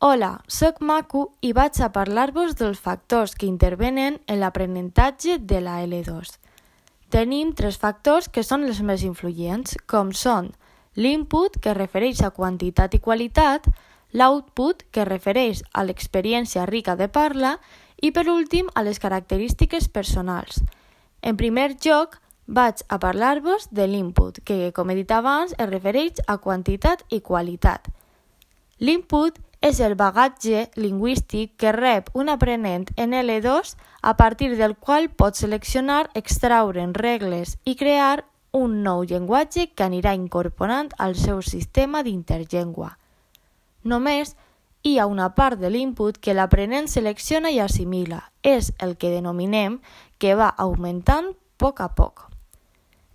Hola, sóc Macu i vaig a parlar-vos dels factors que intervenen en l'aprenentatge de la L2. Tenim tres factors que són els més influents, com són l'input, que refereix a quantitat i qualitat, l'output, que refereix a l'experiència rica de parla, i per últim a les característiques personals. En primer lloc, vaig a parlar-vos de l'input, que, com he dit abans, es refereix a quantitat i qualitat. L'input és el bagatge lingüístic que rep un aprenent en L2 a partir del qual pot seleccionar, extraure'n regles i crear un nou llenguatge que anirà incorporant al seu sistema d'interllengua. Només hi ha una part de l'input que l'aprenent selecciona i assimila. És el que denominem que va augmentant a poc a poc.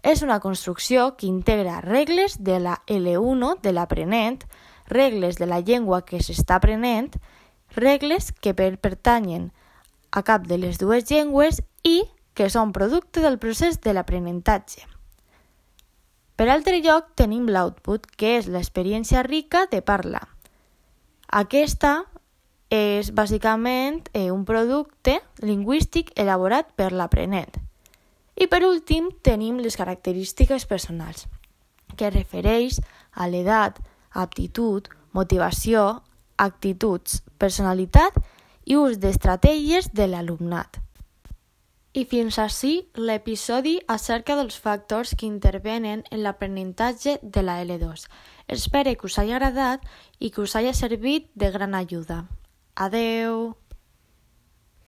És una construcció que integra regles de la L1 de l'aprenent, regles de la llengua que s'està aprenent, regles que per pertanyen a cap de les dues llengües i que són producte del procés de l'aprenentatge. Per altre lloc tenim l'output, que és l'experiència rica de parla. Aquesta és bàsicament eh, un producte lingüístic elaborat per l'aprenent. I per últim tenim les característiques personals, que refereix a l'edat, aptitud, motivació, actituds, personalitat i ús d'estratègies de l'alumnat. I fins així l'episodi acerca dels factors que intervenen en l'aprenentatge de la L2. Espero que us hagi agradat i que us hagi servit de gran ajuda. Adeu!